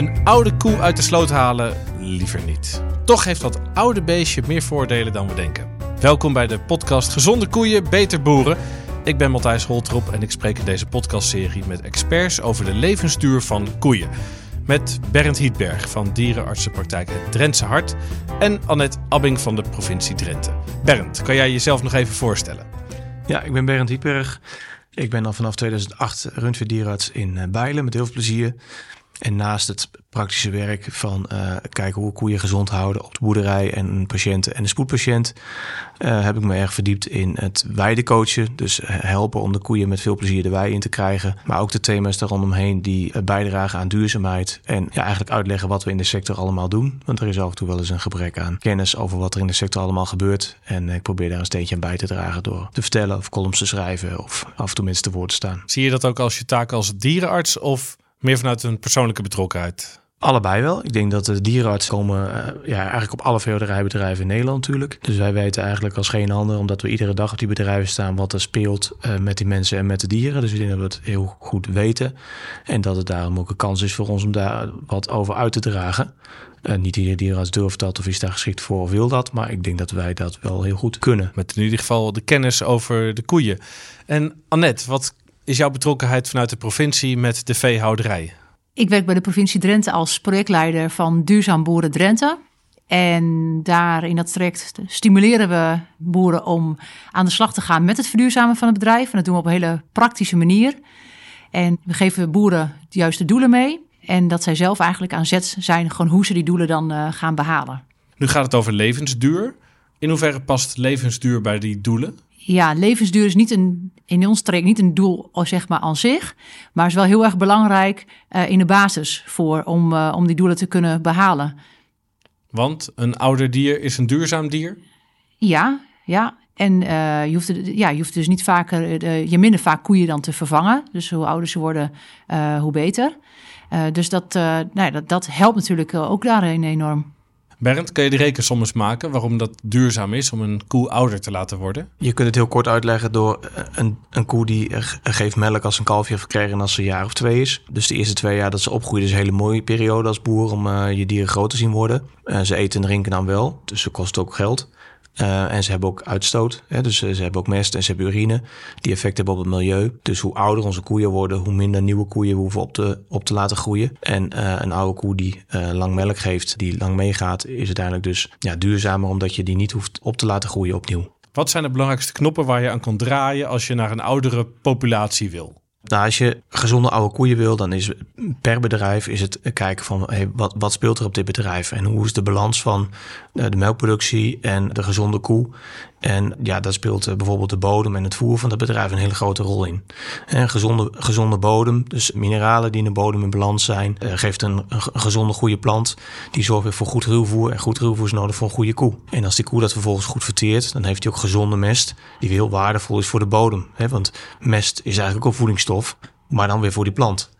Een oude koe uit de sloot halen? Liever niet. Toch heeft dat oude beestje meer voordelen dan we denken. Welkom bij de podcast Gezonde Koeien, Beter Boeren. Ik ben Matthijs Holtrop en ik spreek in deze podcastserie met experts over de levensduur van koeien. Met Bernd Hietberg van dierenartsenpraktijk Het Drentse Hart en Annette Abbing van de provincie Drenthe. Bernd, kan jij jezelf nog even voorstellen? Ja, ik ben Bernd Hietberg. Ik ben al vanaf 2008 rundveerdierarts in eh, Bijlen met heel veel plezier. En naast het praktische werk van uh, kijken hoe koeien gezond houden op de boerderij en een patiënt en een spoedpatiënt, uh, heb ik me erg verdiept in het weidecoachen. Dus helpen om de koeien met veel plezier de wei in te krijgen. Maar ook de thema's daar rondomheen die bijdragen aan duurzaamheid. En ja, eigenlijk uitleggen wat we in de sector allemaal doen. Want er is af en toe wel eens een gebrek aan kennis over wat er in de sector allemaal gebeurt. En ik probeer daar een steentje aan bij te dragen door te vertellen of columns te schrijven of af en toe mensen te woord te staan. Zie je dat ook als je taak als dierenarts of meer vanuit een persoonlijke betrokkenheid? Allebei wel. Ik denk dat de dierenarts komen uh, ja, eigenlijk op alle veehouderijbedrijven in Nederland natuurlijk. Dus wij weten eigenlijk als geen ander, omdat we iedere dag op die bedrijven staan, wat er speelt uh, met die mensen en met de dieren. Dus ik denk dat we het heel goed weten. En dat het daarom ook een kans is voor ons om daar wat over uit te dragen. Uh, niet iedere dierenarts durft dat of is daar geschikt voor of wil dat. Maar ik denk dat wij dat wel heel goed kunnen. Met in ieder geval de kennis over de koeien. En Annette, wat is jouw betrokkenheid vanuit de provincie met de veehouderij? Ik werk bij de provincie Drenthe als projectleider van Duurzaam Boeren Drenthe. En daar in dat traject stimuleren we boeren om aan de slag te gaan met het verduurzamen van het bedrijf. En dat doen we op een hele praktische manier. En we geven boeren de juiste doelen mee. En dat zij zelf eigenlijk aan zet zijn, gewoon hoe ze die doelen dan uh, gaan behalen. Nu gaat het over levensduur. In hoeverre past levensduur bij die doelen? Ja, levensduur is niet een, in ons traject niet een doel zeg maar aan zich, maar is wel heel erg belangrijk uh, in de basis voor om, uh, om die doelen te kunnen behalen. Want een ouder dier is een duurzaam dier? Ja, ja. En uh, je, hoeft, ja, je hoeft dus niet vaker, je minder vaak koeien dan te vervangen. Dus hoe ouder ze worden, hoe beter. dus dat, nou, dat, dat helpt natuurlijk ook daarin enorm. Bernd, kun je de rekensom eens maken waarom dat duurzaam is om een koe ouder te laten worden? Je kunt het heel kort uitleggen door een, een koe die geeft melk als een kalfje heeft als ze een jaar of twee is. Dus de eerste twee jaar dat ze opgroeien is een hele mooie periode als boer om uh, je dieren groot te zien worden. Uh, ze eten en drinken dan wel, dus ze kost ook geld. Uh, en ze hebben ook uitstoot. Hè? Dus uh, ze hebben ook mest en ze hebben urine. Die effect hebben op het milieu. Dus hoe ouder onze koeien worden, hoe minder nieuwe koeien we hoeven op te, op te laten groeien. En uh, een oude koe die lang melk geeft, die lang meegaat, is uiteindelijk dus ja, duurzamer omdat je die niet hoeft op te laten groeien opnieuw. Wat zijn de belangrijkste knoppen waar je aan kan draaien als je naar een oudere populatie wil? Nou, als je gezonde oude koeien wil, dan is per bedrijf is het kijken van hey, wat, wat speelt er op dit bedrijf en hoe is de balans van de melkproductie en de gezonde koe. En ja, daar speelt eh, bijvoorbeeld de bodem en het voer van het bedrijf een hele grote rol in. En gezonde, gezonde bodem, dus mineralen die in de bodem in balans zijn, eh, geeft een, een, gezonde goede plant. Die zorgt weer voor goed ruwvoer. En goed ruwvoer is nodig voor een goede koe. En als die koe dat vervolgens goed verteert, dan heeft hij ook gezonde mest, die weer heel waardevol is voor de bodem. Want mest is eigenlijk ook voedingsstof, maar dan weer voor die plant.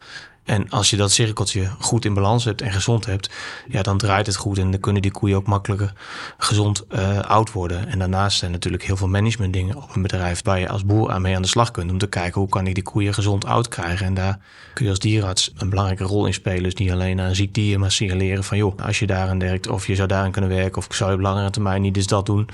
En als je dat cirkeltje goed in balans hebt en gezond hebt, ja, dan draait het goed en dan kunnen die koeien ook makkelijker gezond uh, oud worden. En daarnaast zijn natuurlijk heel veel management dingen op een bedrijf waar je als boer aan mee aan de slag kunt om te kijken hoe kan ik die koeien gezond oud krijgen. En daar kun je als dierenarts een belangrijke rol in spelen. Dus niet alleen aan ziek dier, maar signaleren van joh, als je daarin werkt of je zou daarin kunnen werken of zou je op langere termijn niet eens dat doen.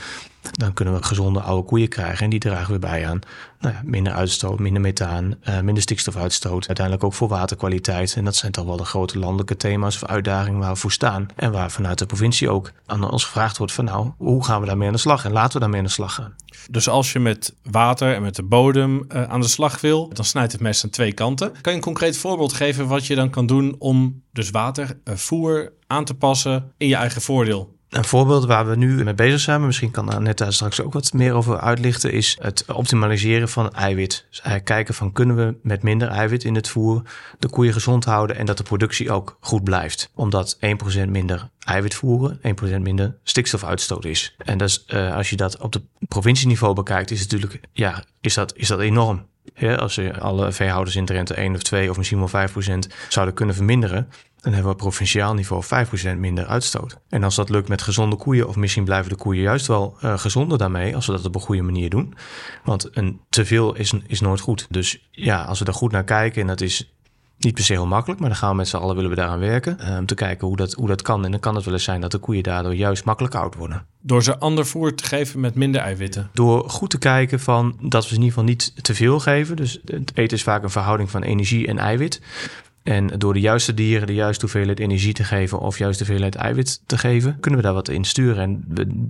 Dan kunnen we gezonde oude koeien krijgen en die dragen weer bij aan nou ja, minder uitstoot, minder methaan, uh, minder stikstofuitstoot. Uiteindelijk ook voor waterkwaliteit. En dat zijn toch wel de grote landelijke thema's of uitdagingen waar we voor staan. En waar vanuit de provincie ook aan ons gevraagd wordt van nou, hoe gaan we daarmee aan de slag? En laten we daarmee aan de slag gaan. Dus als je met water en met de bodem uh, aan de slag wil, dan snijdt het mes aan twee kanten. Kan je een concreet voorbeeld geven wat je dan kan doen om dus water, uh, voer aan te passen in je eigen voordeel? Een voorbeeld waar we nu mee bezig zijn, misschien kan Annette straks ook wat meer over uitlichten, is het optimaliseren van eiwit. Dus kijken van kunnen we met minder eiwit in het voer de koeien gezond houden en dat de productie ook goed blijft. Omdat 1% minder eiwit voeren, 1% minder stikstofuitstoot is. En dus, als je dat op de provincieniveau bekijkt, is het natuurlijk, ja, is dat, is dat enorm. Als je alle veehouders in Drenthe 1 of 2 of misschien wel 5% zouden kunnen verminderen, dan hebben we op provinciaal niveau 5% minder uitstoot. En als dat lukt met gezonde koeien, of misschien blijven de koeien juist wel uh, gezonder daarmee, als we dat op een goede manier doen. Want een teveel is, is nooit goed. Dus ja, als we daar goed naar kijken, en dat is Niet per se heel makkelijk, maar dan gaan we met z'n allen willen we daaraan werken. eh, Om te kijken hoe dat, hoe dat kan. En dan kan het wel eens zijn dat de koeien daardoor juist makkelijk oud worden. Door ze ander voer te geven met minder eiwitten. Door goed te kijken van dat we ze in ieder geval niet te veel geven. Dus het eten is vaak een verhouding van energie en eiwit. En door de juiste dieren de juiste hoeveelheid energie te geven of juist de hoeveelheid eiwit te geven, kunnen we daar wat in sturen. En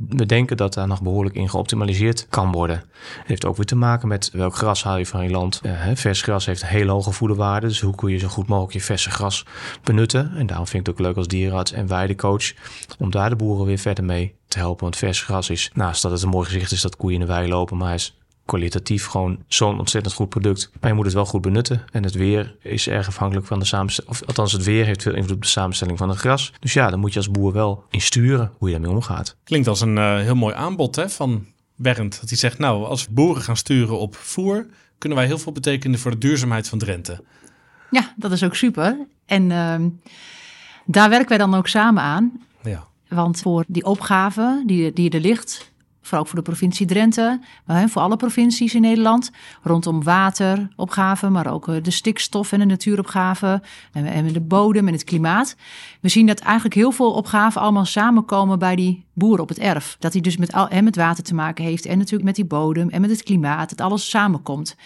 we, denken dat daar nog behoorlijk in geoptimaliseerd kan worden. Het heeft ook weer te maken met welk gras haal je van je land. Eh, vers gras heeft een hele hoge voederwaarde, dus hoe kun je zo goed mogelijk je verse gras benutten. En daarom vind ik het ook leuk als dierenarts en weidecoach om daar de boeren weer verder mee te helpen. Want vers gras is, naast dat het een mooi gezicht is dat koeien in de wei lopen, maar is kwalitatief gewoon zo'n ontzettend goed product. Maar je moet het wel goed benutten. En het weer is erg afhankelijk van de samenstelling. Of althans, het weer heeft veel invloed op de samenstelling van het gras. Dus ja, dan moet je als boer wel insturen hoe je daarmee omgaat. Klinkt als een eh, heel mooi aanbod hè, van Bernd. Dat hij zegt, nou, als boeren gaan sturen op voer... kunnen wij heel veel betekenen voor de duurzaamheid van Drenthe. Ja, dat is ook super. En ehm, daar werken wij dan ook samen aan. Ja. Want voor die opgave die, die er ligt, vooral ook voor de provincie Drenthe, maar voor alle provincies in Nederland, rondom wateropgave, maar ook eh, de stikstof en de natuuropgave en, en de bodem en het klimaat. We zien dat eigenlijk heel veel opgaven allemaal samenkomen bij die boer op het erf. Dat hij dus met, al, en met water te maken heeft en natuurlijk met die bodem en met het klimaat, dat alles samenkomt.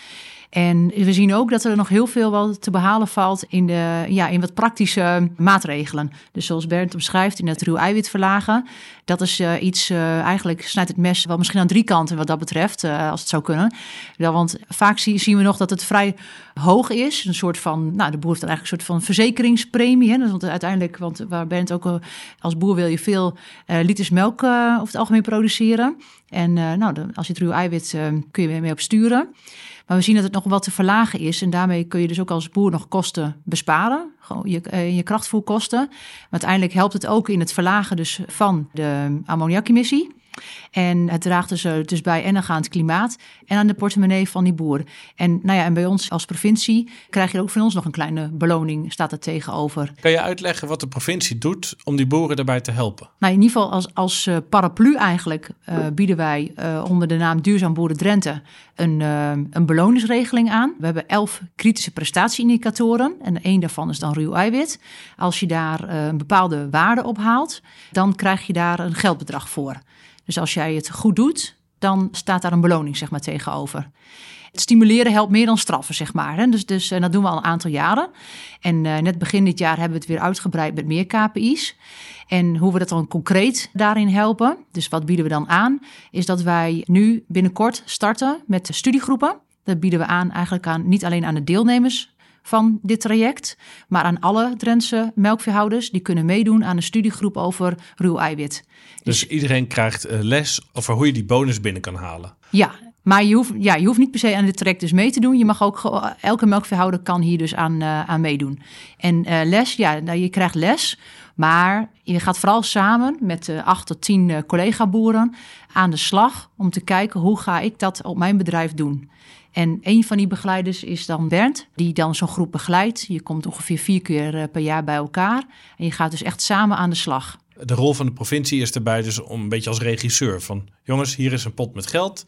En we zien ook dat er nog heel veel wel te behalen valt in, de, ja, in wat praktische maatregelen. Dus zoals Bernd omschrijft, in het ruw eiwit verlagen. Dat is uh, iets, uh, eigenlijk snijdt het mes wel misschien aan drie kanten wat dat betreft, uh, als het zou kunnen. Want vaak zie, zien we nog dat het vrij hoog is. Een soort van, nou de boer heeft eigenlijk een soort van verzekeringspremie. Hè? Dus want uiteindelijk, want waar Bernd ook als boer wil je veel liters melk over het algemeen produceren. En nou, als je het ruw eiwit kun je mee op sturen. Maar we zien dat het nog wat te verlagen is. En daarmee kun je dus ook als boer nog kosten besparen. Gewoon je, uh, je krachtvoerkosten. Maar uiteindelijk helpt het ook in het verlagen dus van de ammoniakemissie. En het draagt dus, uh, dus bij en dan aan het klimaat en aan de portemonnee van die boer. En, nou ja, en bij ons als provincie krijg je ook van ons nog een kleine beloning, staat er tegenover. Kan je uitleggen wat de provincie doet om die boeren daarbij te helpen? Nou, in ieder geval als, als uh, paraplu eigenlijk uh, bieden wij onder de naam Duurzaam Boeren Drenthe een, een beloningsregeling aan. We hebben elf kritische prestatieindicatoren en één daarvan is dan ruw eiwit. Als je daar een bepaalde waarde op haalt, dan krijg je daar een geldbedrag voor. Dus als jij het goed doet, dan staat daar een beloning zeg maar, tegenover. Het stimuleren helpt meer dan straffen, zeg maar. Dus, dus en dat doen we al een aantal jaren. En uh, net begin dit jaar hebben we het weer uitgebreid met meer KPI's. En hoe we dat dan concreet daarin helpen, dus wat bieden we dan aan, is dat wij nu binnenkort starten met studiegroepen. Dat bieden we aan eigenlijk aan niet alleen aan de deelnemers van dit traject, maar aan alle Drentse melkveehouders die kunnen meedoen aan een studiegroep over ruw eiwit. Dus, iedereen krijgt les over hoe je die bonus binnen kan halen. Ja, maar je hoeft, ja, je hoeft niet per se aan dit traject dus mee te doen. Je mag ook, elke melkveehouder kan hier dus aan, uh, aan meedoen. En uh, les, ja, nou, je krijgt les, maar je gaat vooral samen met uh, acht tot tien collega-boeren aan de slag om te kijken hoe ga ik dat op mijn bedrijf doen. En een van die begeleiders is dan Bernd, die dan zo'n groep begeleidt. Je komt ongeveer vier keer uh, per jaar bij elkaar en je gaat dus echt samen aan de slag. De rol van de provincie is erbij dus om een beetje als regisseur van... jongens, hier is een pot met geld,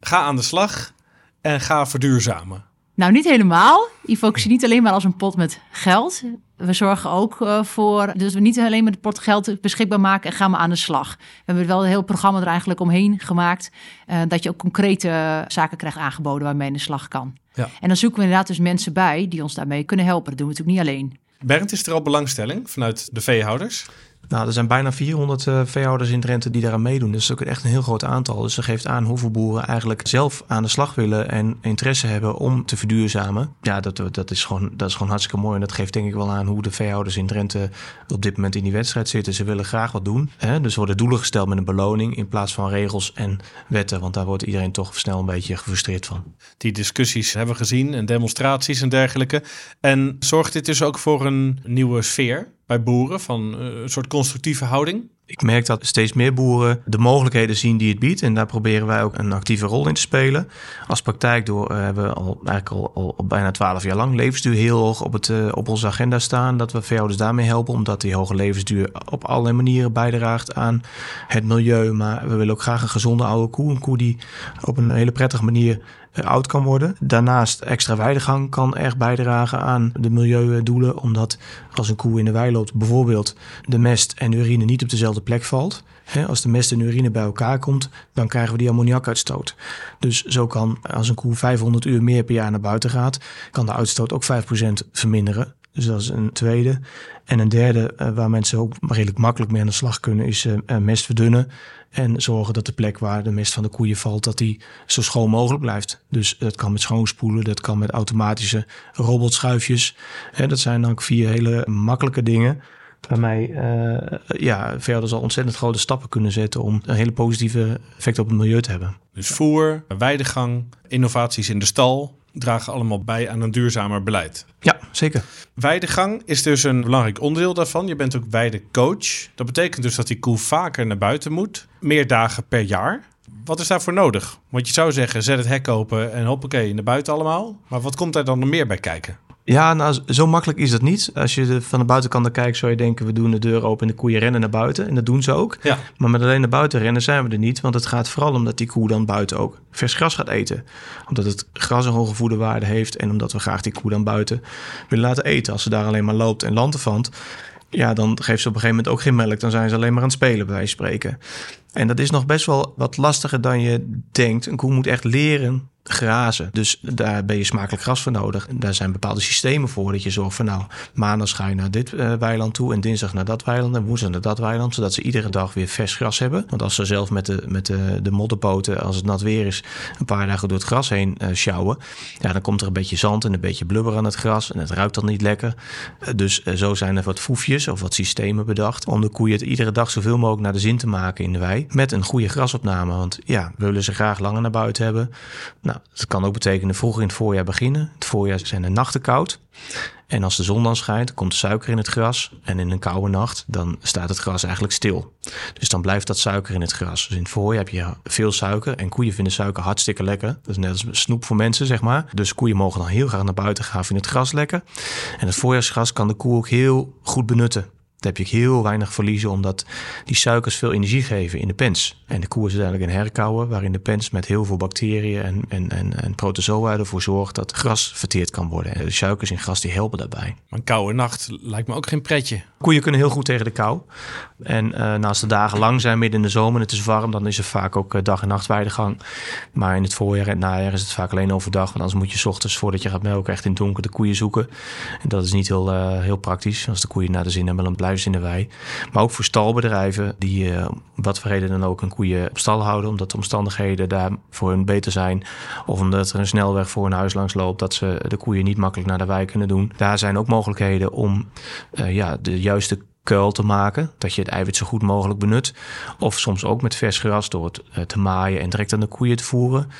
ga aan de slag en ga verduurzamen. Nou, niet helemaal. Je niet alleen maar als een pot met geld. We zorgen ook uh, voor, dus we niet alleen met het pot geld beschikbaar maken en gaan we aan de slag. We hebben wel een heel programma er eigenlijk omheen gemaakt, uh, dat je ook concrete zaken krijgt aangeboden waarmee je aan de slag kan. Ja. En dan zoeken we inderdaad dus mensen bij die ons daarmee kunnen helpen. Dat doen we natuurlijk niet alleen. Bernd, is er al belangstelling vanuit de veehouders? Nou, er zijn bijna 400 uh, veehouders in Drenthe die daaraan meedoen. Dat is ook echt een heel groot aantal. Dus dat geeft aan hoeveel boeren eigenlijk zelf aan de slag willen en interesse hebben om te verduurzamen. Ja, dat, dat, is, gewoon, dat is gewoon hartstikke mooi. En dat geeft denk ik wel aan hoe de veehouders in Drenthe op dit moment in die wedstrijd zitten. Ze willen graag wat doen. Hè? Dus worden doelen gesteld met een beloning in plaats van regels en wetten. Want daar wordt iedereen toch snel een beetje gefrustreerd van. Die discussies hebben we gezien en demonstraties en dergelijke. En zorgt dit dus ook voor een nieuwe sfeer? Bij boeren van uh, een soort constructieve houding? Ik merk dat steeds meer boeren de mogelijkheden zien die het biedt. En daar proberen wij ook een actieve rol in te spelen. Als praktijk door uh, hebben we al, eigenlijk al, bijna twaalf jaar lang levensduur heel hoog op, het, uh, op onze agenda staan. Dat we veehouders daarmee helpen. Omdat die hoge levensduur op allerlei manieren bijdraagt aan het milieu. Maar we willen ook graag een gezonde oude koe. Een koe die op een hele prettige manier eh, oud kan worden. Daarnaast extra weidegang kan erg bijdragen aan de milieudoelen. Omdat als een koe in de wei loopt, bijvoorbeeld de mest en de urine niet op dezelfde plek valt. als de mest en urine bij elkaar komt, dan krijgen we die ammoniakuitstoot. Dus zo kan, als een koe 500 uur meer per jaar naar buiten gaat, kan de uitstoot ook 5% verminderen. Dus dat is een tweede. En een derde, eh, waar mensen ook redelijk makkelijk mee aan de slag kunnen, is uh, mest verdunnen. En zorgen dat de plek waar de mest van de koeien valt, dat die zo schoon mogelijk blijft. Dus dat kan met schoonspoelen, dat kan met automatische robotschuifjes. dat zijn dan vier hele makkelijke dingen. Waarmee uh, ja, verder zal ontzettend grote stappen kunnen zetten om een hele positieve effect op het milieu te hebben. Dus voer, weidegang, innovaties in de stal, dragen allemaal bij aan een duurzamer beleid. Ja, zeker. Weidegang is dus een belangrijk onderdeel daarvan. Je bent ook weidecoach. Dat betekent dus dat die koe vaker naar buiten moet, meer dagen per jaar. Wat is daarvoor nodig? Want je zou zeggen, zet het hek open en hoppakee, naar buiten allemaal. Maar wat komt daar dan nog meer bij kijken? Ja, nou, zo makkelijk is dat niet. Als je van de buitenkant naar kijkt, zou je denken... we doen de deur open en de koeien rennen naar buiten. En dat doen ze ook. Ja. Maar met alleen naar buiten rennen zijn we er niet. Want het gaat vooral om dat die koe dan buiten ook vers gras gaat eten. Omdat het gras een hoge voederwaarde heeft... en omdat we graag die koe dan buiten willen laten eten. Als ze daar alleen maar loopt en lantervandt... ja, dan geeft ze op een gegeven moment ook geen melk. Dan zijn ze alleen maar aan het spelen, bij wijze van spreken. En dat is nog best wel wat lastiger dan je denkt. Een koe moet echt leren grazen. Dus daar ben je smakelijk gras voor nodig. Daar zijn bepaalde systemen voor dat je zorgt van nou, maandag ga je naar dit uh, weiland toe en dinsdag naar dat weiland en woensdag naar dat weiland, zodat ze iedere dag weer vers gras hebben. Want als ze zelf met de, met de, de modderpoten, als het nat weer is, een paar dagen door het gras heen uh, sjouwen, ja, dan komt er een beetje zand en een beetje blubber aan het gras en het ruikt dan niet lekker. Uh, dus zo zijn er wat foefjes of wat systemen bedacht om de koeien het iedere dag zoveel mogelijk naar de zin te maken in de wei met een goede grasopname. Want ja, willen ze graag langer naar buiten hebben. Nou, dat kan ook betekenen vroeg in het voorjaar beginnen. Het voorjaar zijn de nachten koud. En als de zon dan schijnt, komt suiker in het gras. En in een koude nacht, dan staat het gras eigenlijk stil. Dus dan blijft dat suiker in het gras. Dus in het voorjaar heb je veel suiker. En koeien vinden suiker hartstikke lekker. Dat is net als snoep voor mensen, zeg maar. Dus koeien mogen dan heel graag naar buiten gaan, vinden het gras lekker. En het voorjaarsgras kan de koe ook heel goed benutten. Dan heb je heel weinig verliezen, omdat die suikers veel energie geven in de pens. En de koe is uiteindelijk een herkauwen, waarin de pens met heel veel bacteriën en, en, en, en protozoa ervoor zorgt dat gras verteerd kan worden. En de suikers in gras die helpen daarbij. Maar een koude nacht lijkt me ook geen pretje. Koeien kunnen heel goed tegen de kou. En uh, naast de dagen lang zijn, midden in de zomer, en het is warm, dan is er vaak ook uh, dag- en nachtweidegang. Maar in het voorjaar en najaar is het vaak alleen overdag. Want anders moet je s ochtends, voordat je gaat melken, echt in het donker de koeien zoeken. En dat is niet heel, uh, heel praktisch. Als de koeien naar de zin hebben, dan blijven in de wei. Maar ook voor stalbedrijven die wat voor reden dan ook een koeien op stal houden. Omdat de omstandigheden daar voor hun beter zijn. Of omdat er een snelweg voor hun huis langs loopt. Dat ze de koeien niet makkelijk naar de wei kunnen doen. Daar zijn ook mogelijkheden om ja, de juiste kuil te maken. Dat je het eiwit zo goed mogelijk benut. Of soms ook met vers gras door het uh, te maaien en direct aan de koeien te voeren.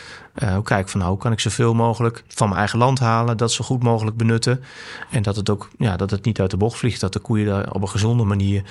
Uh, kijk van nou, hoe kan ik zoveel mogelijk van mijn eigen land halen. Dat zo goed mogelijk benutten. En dat het ook ja, dat het niet uit de bocht vliegt. Dat de koeien daar op een gezonde manier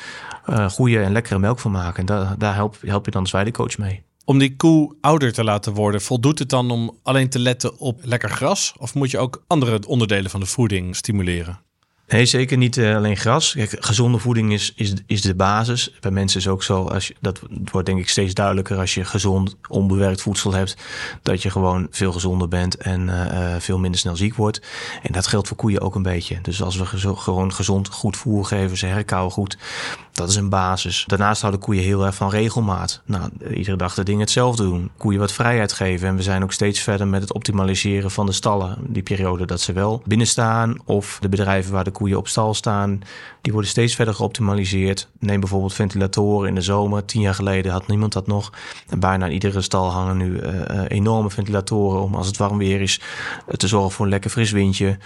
uh, goede en lekkere melk van maken. En daar, daar help, help je dan als weidecoach mee. Om die koe ouder te laten worden, voldoet het dan om alleen te letten op lekker gras? Of moet je ook andere onderdelen van de voeding stimuleren? Nee, zeker niet uh, alleen gras. Kijk, gezonde voeding is, is, is de basis. Bij mensen is ook zo, als je, dat wordt denk ik steeds duidelijker als je gezond, onbewerkt voedsel hebt, dat je gewoon veel gezonder bent en uh, veel minder snel ziek wordt. En dat geldt voor koeien ook een beetje. Dus als we gewoon gezond, goed voer geven, ze herkauwen goed, dat is een basis. Daarnaast houden koeien heel erg van regelmaat. Nou, iedere dag de dingen hetzelfde doen. Koeien wat vrijheid geven. En we zijn ook steeds verder met het optimaliseren van de stallen. Die periode dat ze wel binnenstaan of de bedrijven waar de koeien op stal staan, die worden steeds verder geoptimaliseerd. Neem bijvoorbeeld ventilatoren in de zomer. Tien jaar geleden had niemand dat nog. En bijna in iedere stal hangen nu uh, enorme ventilatoren om als het warm weer is te zorgen voor een lekker fris windje.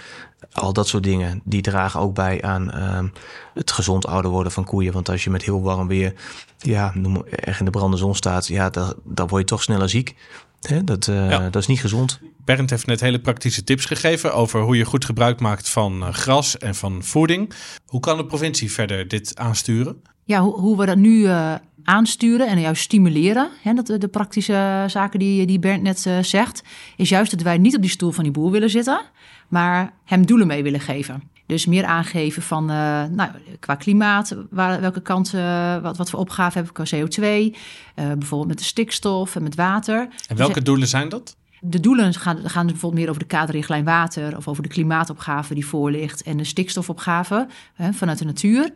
Al dat soort dingen, die dragen ook bij aan uh, het gezond ouder worden van koeien. Want als je met heel warm weer, ja, noem, echt in de brandende zon staat, ja, dan, dan word je toch sneller ziek. Hè? Dat, uh, ja. dat is niet gezond. Bernd heeft net hele praktische tips gegeven over hoe je goed gebruik maakt van uh, gras en van voeding. Hoe kan de provincie verder dit aansturen? Ja, hoe, hoe we dat nu uh, aansturen en juist stimuleren, hè, dat, de praktische zaken die, die Bernd net uh, zegt, is juist dat wij niet op die stoel van die boer willen zitten, maar hem doelen mee willen geven. Dus meer aangeven van uh, nou, qua klimaat, waar, welke kant, uh, wat, wat voor opgave hebben we qua CO2, uh, bijvoorbeeld met de stikstof en met water. En welke dus, doelen zijn dat? De doelen gaan, gaan bijvoorbeeld meer over de kaderrichtlijn water of over de klimaatopgave die voor ligt en de stikstofopgave hè, vanuit de natuur.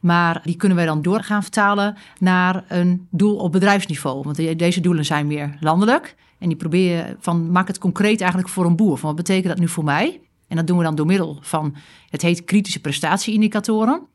Maar die kunnen wij dan door gaan vertalen naar een doel op bedrijfsniveau. Want deze doelen zijn meer landelijk. En die probeer je van, maak het concreet eigenlijk voor een boer. Van wat betekent dat nu voor mij? En dat doen we dan door middel van, het heet kritische prestatieindicatoren.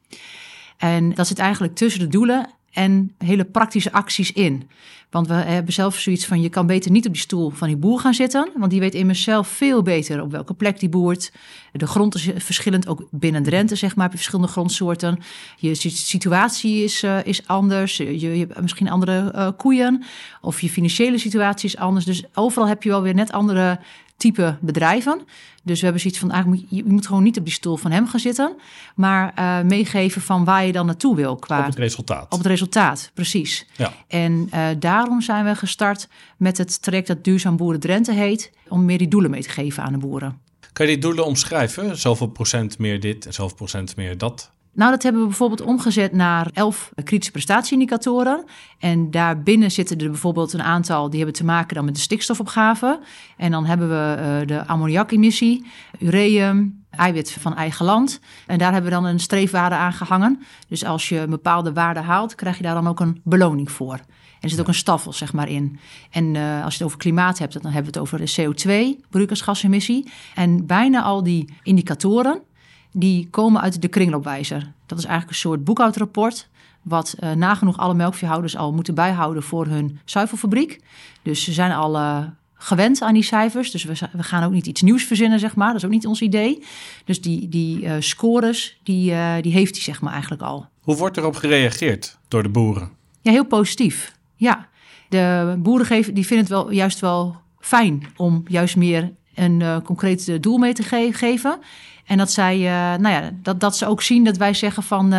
En dat zit eigenlijk tussen de doelen en hele praktische acties in. Want we hebben zelf zoiets van: je kan beter niet op die stoel van die boer gaan zitten. Want die weet immers zelf veel beter op welke plek die boert. De grond is verschillend, ook binnen Drenthe, zeg maar, verschillende grondsoorten. Je situatie is, uh, is anders. Je, hebt misschien andere uh, koeien. Of je financiële situatie is anders. Dus overal heb je wel weer net andere type bedrijven. Dus we hebben zoiets van, eigenlijk moet, je, moet gewoon niet op die stoel van hem gaan zitten, maar uh, meegeven van waar je dan naartoe wil. Qua, op het resultaat. Op het resultaat, precies. Ja. En uh, daarom zijn we gestart met het traject dat Duurzaam Boeren Drenthe heet, om meer die doelen mee te geven aan de boeren. Kan je die doelen omschrijven? Zoveel procent meer dit en zoveel procent meer dat? Nou, dat hebben we bijvoorbeeld omgezet naar elf kritische prestatieindicatoren. En daarbinnen zitten er bijvoorbeeld een aantal die hebben te maken dan met de stikstofopgave. En dan hebben we uh, de ammoniakemissie, ureum, eiwit van eigen land. En daar hebben we dan een streefwaarde aan gehangen. Dus als je een bepaalde waarde haalt, krijg je daar dan ook een beloning voor. En er zit ook een staffel zeg maar in. En uh, als je het over klimaat hebt, dan hebben we het over de CO2, broeikasgasemissie. En bijna al die indicatoren, die komen uit de kringloopwijzer. Dat is eigenlijk een soort boekhoudrapport wat uh, nagenoeg alle melkveehouders al moeten bijhouden voor hun zuivelfabriek. Dus ze zijn al uh, gewend aan die cijfers. Dus we, we, gaan ook niet iets nieuws verzinnen, zeg maar. Dat is ook niet ons idee. Dus die, die uh, scores, die, die heeft hij zeg maar eigenlijk al. Hoe wordt erop gereageerd door de boeren? Ja, heel positief. Ja, de boeren geven, die vinden het wel juist wel fijn om juist meer een concreet doel mee te ge geven. En dat zij, uh, nou ja, dat, dat ze ook zien dat wij zeggen van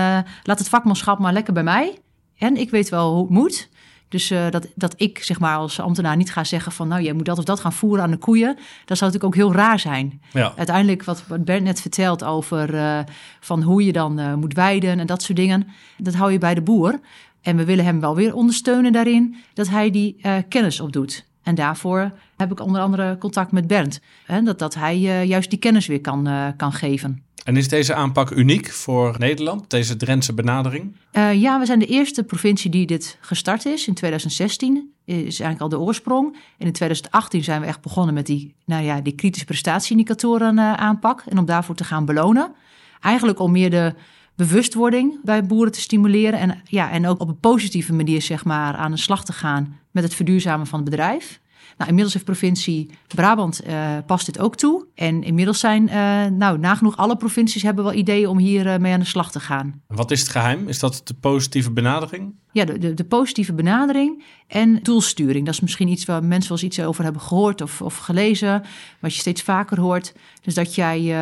laat het vakmanschap maar lekker bij mij. En ik weet wel hoe het moet. Dus uh, dat, dat ik zeg maar als ambtenaar niet ga zeggen van nou jij moet dat of dat gaan voeren aan de koeien. Dat zou natuurlijk ook heel raar zijn. Ja. Uiteindelijk wat, wat Bert net vertelt over van hoe je dan moet weiden en dat soort dingen. Dat hou je bij de boer. En we willen hem wel weer ondersteunen daarin dat hij die kennis opdoet. En daarvoor heb ik onder andere contact met Bernd. Hè, dat, dat hij uh, juist die kennis weer kan, uh, kan geven. En is deze aanpak uniek voor Nederland, deze Drentse benadering? Uh, ja, we zijn de eerste provincie die dit gestart is. In 2016 is eigenlijk al de oorsprong. En in 2018 zijn we echt begonnen met die, nou ja, die kritische prestatieindicatoren aanpak. En om daarvoor te gaan belonen. Eigenlijk om meer de bewustwording bij boeren te stimuleren. En, ja, en ook op een positieve manier zeg maar, aan de slag te gaan met het verduurzamen van het bedrijf. Nou, inmiddels heeft provincie Brabant uh, past dit ook toe. En inmiddels zijn, uh, nou, nagenoeg alle provincies hebben wel ideeën om hier uh, mee aan de slag te gaan. Wat is het geheim? Is dat de positieve benadering? Ja, de, de, de, positieve benadering en doelsturing. Dat is misschien iets waar mensen wel eens iets over hebben gehoord of, of gelezen, wat je steeds vaker hoort. Dus dat jij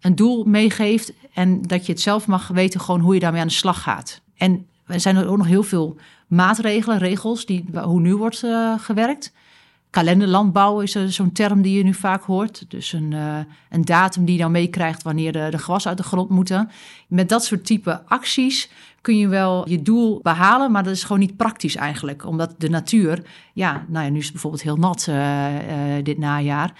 een doel meegeeft en dat je het zelf mag weten gewoon hoe je daarmee aan de slag gaat. En er zijn er ook nog heel veel maatregelen, regels, die, hoe nu wordt gewerkt kalenderlandbouw is zo'n term die je nu vaak hoort. Dus een, uh, een datum die je dan meekrijgt wanneer de, de uit de grond moeten. Met dat soort type acties kun je wel je doel behalen, maar dat is gewoon niet praktisch eigenlijk. Omdat de natuur, ja, nou ja, nu is het bijvoorbeeld heel nat uh, dit najaar.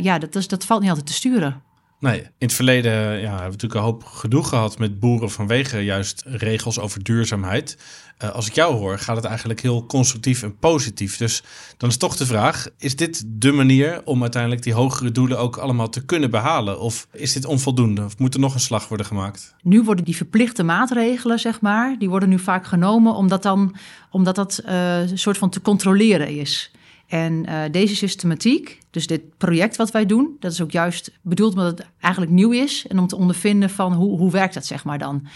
ja, dat, is, dat valt niet altijd te sturen. Nee, in het verleden ja, hebben we natuurlijk een hoop gedoe gehad met boeren vanwege juist regels over duurzaamheid. Uh, als ik jou hoor, gaat het eigenlijk heel constructief en positief. Dus dan is toch de vraag: is dit de manier om uiteindelijk die hogere doelen ook allemaal te kunnen behalen? Of is dit onvoldoende? Of moet er nog een slag worden gemaakt? Nu worden die verplichte maatregelen, zeg maar, die worden nu vaak genomen omdat, dan, omdat dat uh, een soort van te controleren is. En uh, deze systematiek, dus dit project wat wij doen, dat is ook juist bedoeld omdat het eigenlijk nieuw is en om te ondervinden van hoe, hoe werkt dat zeg maar dan.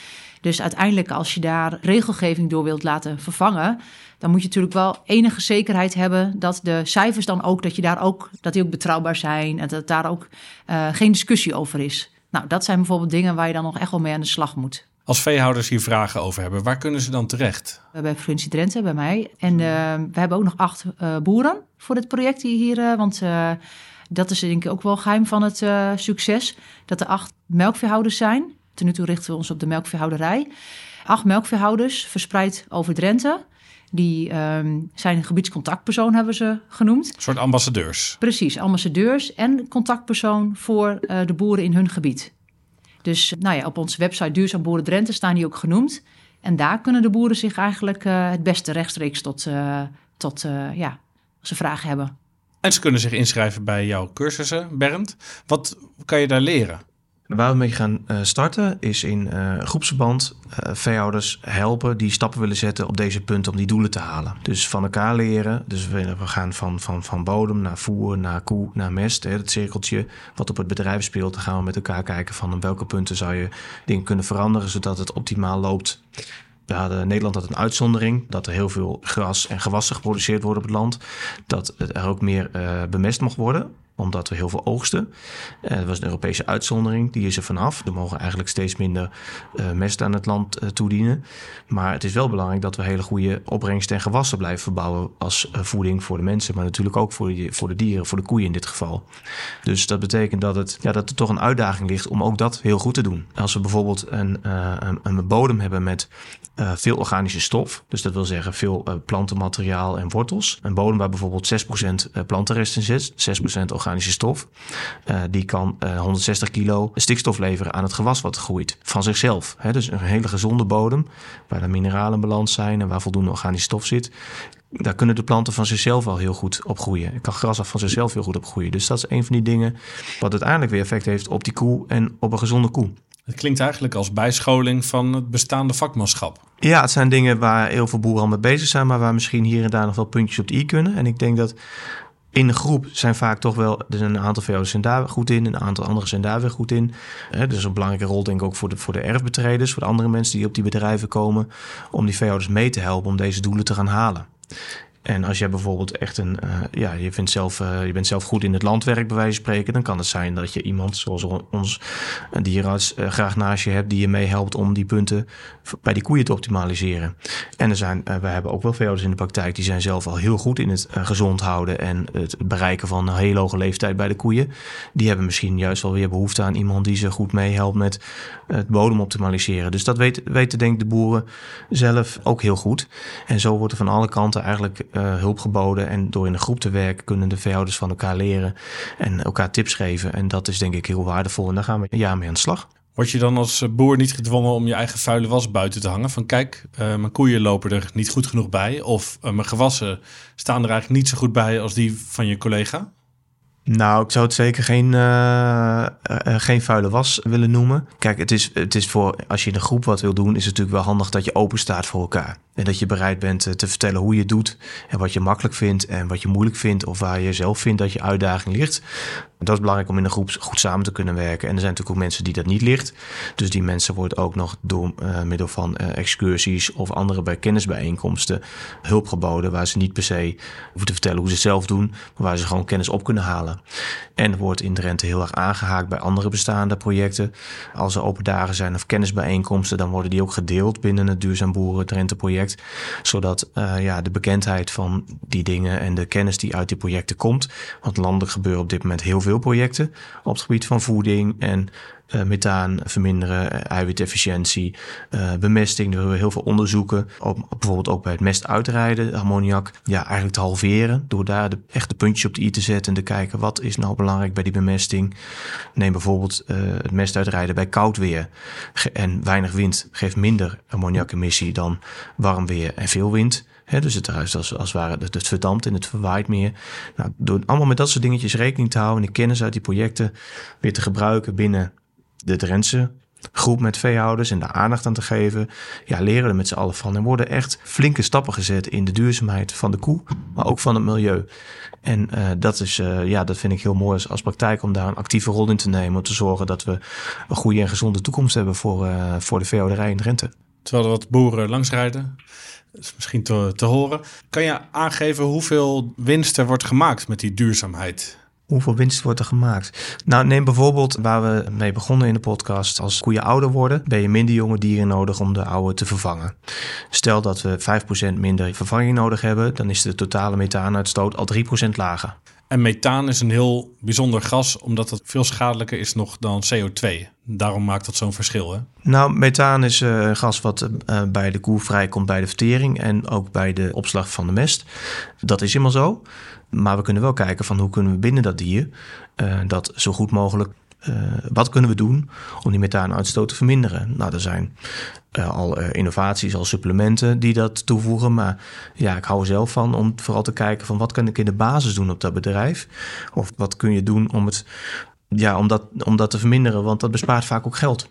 Dus uiteindelijk als je daar regelgeving door wilt laten vervangen, dan moet je natuurlijk wel enige zekerheid hebben dat de cijfers dan ook, dat je daar ook, dat die ook betrouwbaar zijn en dat daar ook uh, geen discussie over is. Nou, dat zijn bijvoorbeeld dingen waar je dan nog echt wel mee aan de slag moet. Als veehouders hier vragen over hebben, waar kunnen ze dan terecht? Bij provincie Drenthe, bij mij. En uh, we hebben ook nog acht uh, boeren voor dit project hier. Uh, want dat is denk ik ook wel geheim van het succes. Dat er acht melkveehouders zijn. Ten nu toe richten we ons op de melkveehouderij. Acht melkveehouders verspreid over Drenthe. Die ehm, zijn gebiedscontactpersoon, hebben ze genoemd. Een soort ambassadeurs. Precies, ambassadeurs en contactpersoon voor de boeren in hun gebied. Dus nou ja, op onze website Duurzaam Boeren Drenthe staan die ook genoemd. En daar kunnen de boeren zich eigenlijk uh, het beste rechtstreeks tot, uh, tot ja, ze vragen hebben. En ze kunnen zich inschrijven bij jouw cursussen, Bernd. Wat kan je daar leren? Waar we mee gaan uh, starten is in uh, groepsverband uh, veehouders helpen die stappen willen zetten op deze punten om die doelen te halen. Dus van elkaar leren. Dus we, gaan van, van, van bodem naar voer, naar koe, naar mest. Het cirkeltje wat op het bedrijf speelt. Dan gaan we met elkaar kijken van op welke punten zou je dingen kunnen veranderen zodat het optimaal loopt. Nederland had een uitzondering dat er heel veel gras en gewassen geproduceerd worden op het land. Dat er ook meer bemest mocht worden omdat we heel veel oogsten. Dat was een Europese uitzondering, die is er vanaf. Er mogen eigenlijk steeds minder uh, mest aan het land uh, toedienen. Maar het is wel belangrijk dat we hele goede opbrengsten en gewassen blijven verbouwen als voeding voor de mensen, maar natuurlijk ook voor de, voor de dieren, voor de koeien in dit geval. Dus dat betekent dat, het, ja, dat er toch een uitdaging ligt om ook dat heel goed te doen. Als we bijvoorbeeld een, een, een bodem hebben met veel organische stof, dus dat wil zeggen veel plantenmateriaal en wortels. Een bodem waar bijvoorbeeld 6% plantenrest in zit, 6% organisch organische stof. Uh, die kan uh, 160 kilo stikstof leveren aan het gewas wat groeit. Van zichzelf. Hè? Dus een hele gezonde bodem. Waar de mineralen in balans zijn en waar voldoende organische stof zit. Daar kunnen de planten van zichzelf al heel goed op groeien. Er kan gras af van zichzelf heel goed op groeien. Dus dat is een van die dingen wat uiteindelijk weer effect heeft op die koe en op een gezonde koe. Het klinkt eigenlijk als bijscholing van het bestaande vakmanschap. Ja, het zijn dingen waar heel veel boeren al mee bezig zijn, maar waar misschien hier en daar nog wel puntjes op de i kunnen. En ik denk dat in de groep zijn vaak toch wel, een aantal VO's zijn daar goed in, een aantal anderen zijn daar weer goed in. He, dus een belangrijke rol denk ik ook voor de, voor de erfbetreders, voor de andere mensen die op die bedrijven komen, om die VO's mee te helpen om deze doelen te gaan halen. En als jij bijvoorbeeld echt een, uh, ja, je, vindt zelf, uh, je bent zelf goed in het landwerk, bij wijze van spreken, dan kan het zijn dat je iemand zoals ons, een dierenarts, uh, graag naast je hebt die je meehelpt om die punten bij die koeien te optimaliseren. En er zijn, we hebben ook wel veehouders in de praktijk die zijn zelf al heel goed in het gezond houden en het bereiken van een hele hoge leeftijd bij de koeien. Die hebben misschien juist wel weer behoefte aan iemand die ze goed meehelpt met het bodem optimaliseren. Dus dat weten, weten denk ik de boeren zelf ook heel goed. En zo wordt er van alle kanten eigenlijk uh, hulp geboden. En door in een groep te werken kunnen de veehouders van elkaar leren en elkaar tips geven. En dat is denk ik heel waardevol. En daar gaan we een jaar mee aan de slag. Word je dan als boer niet gedwongen om je eigen vuile was buiten te hangen? Van kijk, uh, mijn koeien lopen er niet goed genoeg bij. Of uh, mijn gewassen staan er eigenlijk niet zo goed bij als die van je collega? Nou, ik zou het zeker geen, uh, geen vuile was willen noemen. Kijk, het is, het is voor als je in een groep wat wil doen, is het natuurlijk wel handig dat je open staat voor elkaar. En dat je bereid bent te vertellen hoe je doet en wat je makkelijk vindt en wat je moeilijk vindt of waar je zelf vindt dat je uitdaging ligt. Dat is belangrijk om in een groep goed samen te kunnen werken. En er zijn natuurlijk ook mensen die dat niet ligt. Dus die mensen worden ook nog door uh, middel van uh, excursies of andere bij kennisbijeenkomsten hulp geboden. Waar ze niet per se hoeven te vertellen hoe ze zelf doen, maar waar ze gewoon kennis op kunnen halen. En wordt in Drenthe heel erg aangehaakt bij andere bestaande projecten. Als er open dagen zijn of kennisbijeenkomsten, dan worden die ook gedeeld binnen het Duurzaam Boeren Drenthe project. Zodat uh, ja, de bekendheid van die dingen en de kennis die uit die projecten komt. Want landelijk gebeuren op dit moment heel veel projecten op het gebied van voeding en uh, methaan verminderen, uh, eiwitefficiëntie, uh, bemesting. Er we heel veel onderzoeken, op, bijvoorbeeld ook bij het mest uitrijden, ammoniak, ja, eigenlijk te halveren. Door daar de echte puntjes op de i te zetten en te kijken wat is nou belangrijk bij die bemesting. Neem bijvoorbeeld het mest uitrijden bij koud weer en weinig wind geeft minder ammoniakemissie dan warm weer en veel wind dus het huis als, als het ware, het, het verdampt en het verwaait meer. Nou, door allemaal met dat soort dingetjes rekening te houden en de kennis uit die projecten weer te gebruiken binnen de Drentse groep met veehouders en daar aandacht aan te geven. Ja, leren er met z'n allen van. En worden echt flinke stappen gezet in de duurzaamheid van de koe, maar ook van het milieu. En uh, dat, is, uh, ja, dat vind ik heel mooi als, praktijk om daar een actieve rol in te nemen. Om te zorgen dat we een goede en gezonde toekomst hebben voor, uh, voor de veehouderij in Drenthe. Terwijl er wat boeren langsrijden, is misschien te, te horen. Kan je aangeven hoeveel winst er wordt gemaakt met die duurzaamheid? Hoeveel winst wordt er gemaakt? Nou, neem bijvoorbeeld waar we mee begonnen in de podcast. Als koeien ouder worden, ben je minder jonge dieren nodig om de oude te vervangen. Stel dat we 5% minder vervanging nodig hebben, dan is de totale methaanuitstoot al 3% lager. En methaan is een heel bijzonder gas, omdat het veel schadelijker is nog dan CO2. Daarom maakt dat zo'n verschil. Hè? Nou, methaan is uh, een gas wat uh, bij de koe vrijkomt bij de vertering en ook bij de opslag van de mest. Dat is helemaal zo. Maar we kunnen wel kijken van hoe kunnen we binnen dat dier dat zo goed mogelijk uh, wat kunnen we doen om die methaanuitstoot te verminderen? Nou, er zijn uh, al uh, innovaties, al supplementen die dat toevoegen. Maar ja, ik hou er zelf van om vooral te kijken van wat kan ik in de basis doen op dat bedrijf? Of wat kun je doen om, het, ja, om, dat, om dat te verminderen? Want dat bespaart vaak ook geld.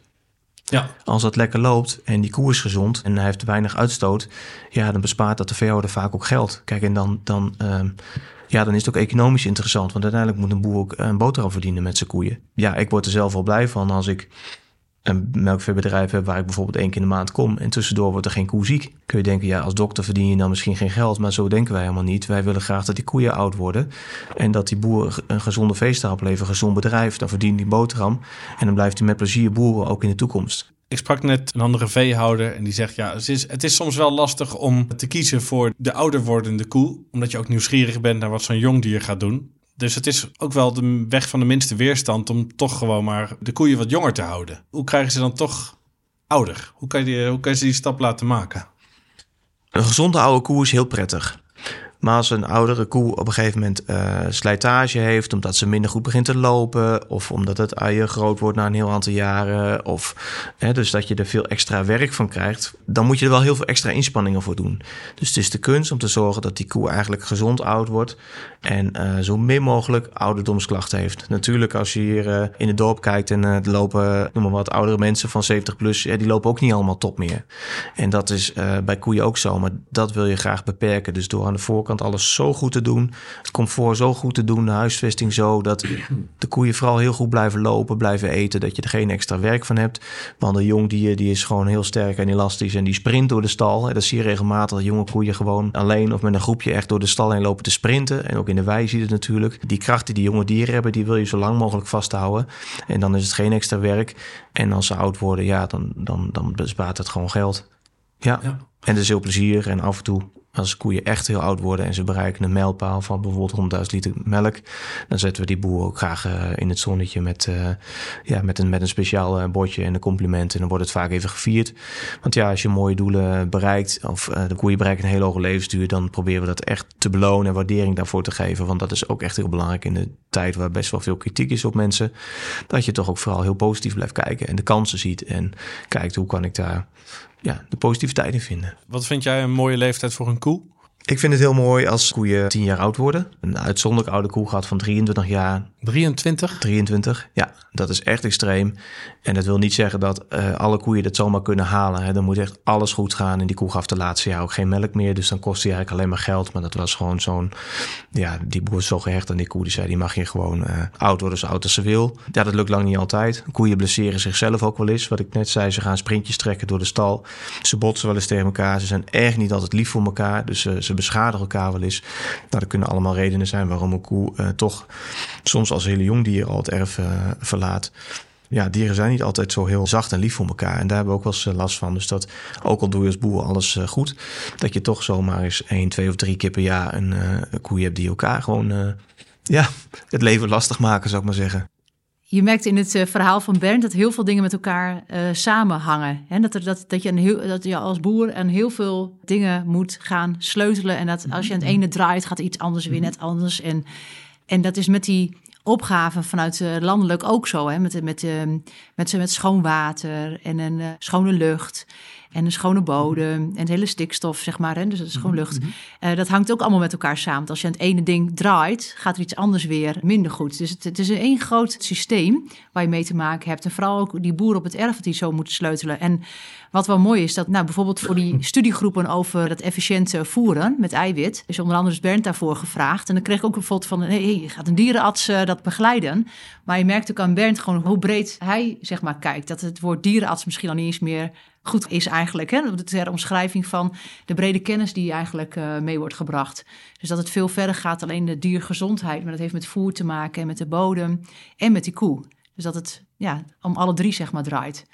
Ja. Als dat lekker loopt en die koe is gezond en hij heeft weinig uitstoot, ja, dan bespaart dat de veehouder vaak ook geld. Kijk, en dan, dan uh, ja, dan is het ook economisch interessant. Want uiteindelijk moet een boer ook een boterham verdienen met zijn koeien. Ja, ik word er zelf wel blij van als ik een melkveebedrijf heb waar ik bijvoorbeeld één keer in de maand kom en tussendoor wordt er geen koe ziek. Kun je denken, ja, als dokter verdien je dan misschien geen geld, maar zo denken wij helemaal niet. Wij willen graag dat die koeien oud worden en dat die boer een gezonde veestapel oplevert, een gezond bedrijf. Dan verdient die boterham en dan blijft hij met plezier boeren ook in de toekomst. Ik sprak net een andere veehouder en die zegt: Ja, het is, het is soms wel lastig om te kiezen voor de ouder wordende koe, omdat je ook nieuwsgierig bent naar wat zo'n jong dier gaat doen. Dus het is ook wel de weg van de minste weerstand om toch gewoon maar de koeien wat jonger te houden. Hoe krijgen ze dan toch ouder? Hoe kan je, hoe kan je ze die stap laten maken? Een gezonde oude koe is heel prettig. Maar als een oudere koe op een gegeven moment uh, slijtage heeft, omdat ze minder goed begint te lopen, of omdat het eier groot wordt na een heel aantal jaren, of hè, dus dat je er veel extra werk van krijgt, dan moet je er wel heel veel extra inspanningen voor doen. Dus het is de kunst om te zorgen dat die koe eigenlijk gezond oud wordt en uh, zo min mogelijk ouderdomsklachten heeft. Natuurlijk, als je hier uh, in het dorp kijkt en er lopen, noem maar wat, oudere mensen van 70 plus, ja, die lopen ook niet allemaal top meer. En dat is bij koeien ook zo, maar dat wil je graag beperken. Dus door aan de voorkant alles zo goed te doen. Het comfort zo goed te doen, de huisvesting zo. Dat de koeien vooral heel goed blijven lopen, blijven eten. Dat je er geen extra werk van hebt. Want een jong dier die is gewoon heel sterk en elastisch. En die sprint door de stal. En dat zie je regelmatig. Dat jonge koeien gewoon alleen of met een groepje echt door de stal heen lopen te sprinten. En ook in de wei zie je het natuurlijk. Die kracht die die jonge dieren hebben, die wil je zo lang mogelijk vasthouden. En dan is het geen extra werk. En als ze oud worden, ja, dan, dan, dan bespaart het gewoon geld. Ja. ja. En er is heel plezier en af en toe als koeien echt heel oud worden en ze bereiken een mijlpaal van bijvoorbeeld 100.000 liter melk, dan zetten we die boer ook graag uh, in het zonnetje met, uh, ja, met, een, met een speciaal uh, bordje en een compliment. En dan wordt het vaak even gevierd. Want ja, als je mooie doelen bereikt, of de koeien bereiken een hele hoge levensduur, dan proberen we dat echt te belonen en waardering daarvoor te geven. Want dat is ook echt heel belangrijk in de tijd waar best wel veel kritiek is op mensen. Dat je toch ook vooral heel positief blijft kijken en de kansen ziet en kijkt hoe kan ik daar ja, de positiviteit in vinden. Wat vind jij een mooie leeftijd voor een koe? Ik vind het heel mooi als koeien 10 jaar oud worden. Een uitzonderlijk oude koe gaat van 23 jaar. 23? 23, ja. Dat is echt extreem. En dat wil niet zeggen dat uh, alle koeien dat zomaar kunnen halen. Hè. Dan moet echt alles goed gaan. En die koe gaf de laatste jaar ook geen melk meer. Dus dan kost hij eigenlijk alleen maar geld. Maar dat was gewoon zo'n... Ja, die boer is zo gehecht aan die koe. Die zei, die mag je gewoon uh, oud worden zo oud als ze wil. Ja, dat lukt lang niet altijd. Koeien blesseren zichzelf ook wel eens. Wat ik net zei, ze gaan sprintjes trekken door de stal. Ze botsen wel eens tegen elkaar. Ze zijn echt niet altijd lief voor elkaar. Dus uh, ze beschadigen elkaar wel eens. Nou, dat kunnen allemaal redenen zijn waarom een koe uh, toch soms als hele jong dier al het erf uh, verlaat. Ja, dieren zijn niet altijd zo heel zacht en lief voor elkaar. En daar hebben we ook wel eens last van. Dus dat, ook al doe je als boer alles goed, dat je toch zomaar eens één, twee of drie keer per jaar een, een koe hebt die elkaar gewoon ja, het leven lastig maken, zou ik maar zeggen. Je merkt in het uh, verhaal van Bernd dat heel veel dingen met elkaar uh, samenhangen. Hè? Dat, er, dat, dat, je een heel, dat je als boer aan heel veel dingen moet gaan sleutelen. En dat als je aan het ene draait, gaat iets anders weer net anders. En, en dat is met die opgaven vanuit uh, landelijk ook zo. Hè? Met, met, met, met schoon water en een schone lucht en een schone bodem en het hele stikstof, zeg maar. Hè? Dus dat is gewoon lucht. Uh, dat hangt ook allemaal met elkaar samen. als je aan het ene ding draait, gaat er iets anders weer minder goed. Dus het, het is een één groot systeem waar je mee te maken hebt. En vooral ook die boeren op het erf die zo moeten sleutelen. En wat wel mooi is, dat nou, bijvoorbeeld voor die studiegroepen over dat efficiënte voeren met eiwit, is onder andere Bernd daarvoor gevraagd. En dan kreeg ik ook een foto van, hey, je gaat een dierenarts uh, dat begeleiden. Maar je merkt ook aan Bernd gewoon hoe breed hij zeg maar kijkt. Dat het woord dierenarts misschien al niet eens meer goed is eigenlijk. Hè? De omschrijving van de brede kennis die eigenlijk uh, mee wordt gebracht. Dus dat het veel verder gaat alleen de diergezondheid, maar dat heeft met voer te maken en met de bodem en met die koe. Dus dat het ja, om alle drie zeg maar draait.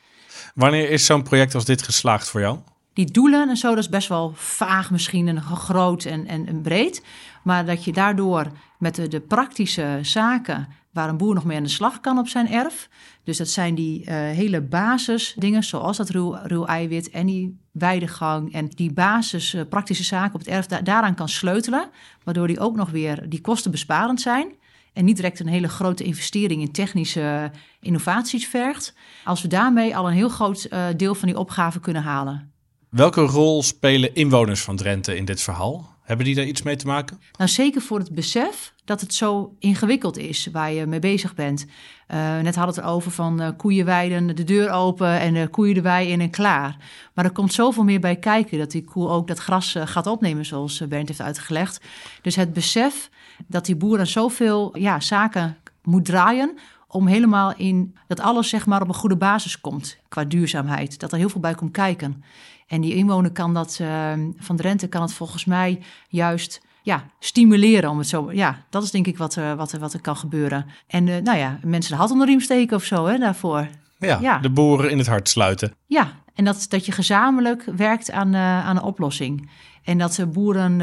Wanneer is zo'n project als dit geslaagd voor jou? die doelen en zo, dat is best wel vaag misschien en groot en, en, en breed. Maar dat je daardoor met de, de, praktische zaken waar een boer nog mee aan de slag kan op zijn erf. Dus dat zijn die uh, hele basisdingen, zoals dat ruw, ruw, eiwit en die weidegang. En die basis uh, praktische zaken op het erf, da daaraan kan sleutelen. Waardoor die ook nog weer die kostenbesparend zijn. En niet direct een hele grote investering in technische innovaties vergt. Als we daarmee al een heel groot deel van die opgave kunnen halen. Welke rol spelen inwoners van Drenthe in dit verhaal? Hebben die daar iets mee te maken? Nou, zeker voor het besef dat het zo ingewikkeld is waar je mee bezig bent. Uh, net hadden het erover van uh, koeien weiden, de deur open en de koeien de wei in en klaar. Maar er komt zoveel meer bij kijken dat die koe ook dat gras gaat opnemen, zoals Bernd heeft uitgelegd. Dus het besef dat die boer aan zoveel ja, zaken moet draaien om helemaal in dat alles zeg maar op een goede basis komt qua duurzaamheid. Dat er heel veel bij komt kijken. En die inwoner kan dat, uh, van Drenthe kan het volgens mij juist ja, stimuleren om het zo. Ja, dat is denk ik wat, uh, wat, wat er kan gebeuren. En uh, nou ja, mensen de hand onder de riem steken of zo hè, daarvoor. Ja, ja, de boeren in het hart sluiten. Ja, en dat, dat je gezamenlijk werkt aan, uh, aan een oplossing. En dat de boeren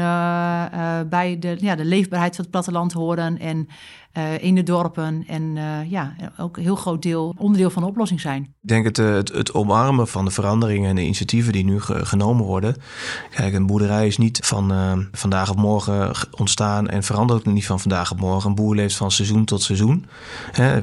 bij de, ja, de leefbaarheid van het platteland horen en uh, in de dorpen. En ja, ook een heel groot deel onderdeel van de oplossing zijn. Ik denk het, het, het omarmen van de veranderingen en de initiatieven die nu ge, genomen worden. Kijk, een boerderij is niet van vandaag op morgen ontstaan en verandert niet van vandaag op morgen. Een boer leeft van seizoen tot seizoen.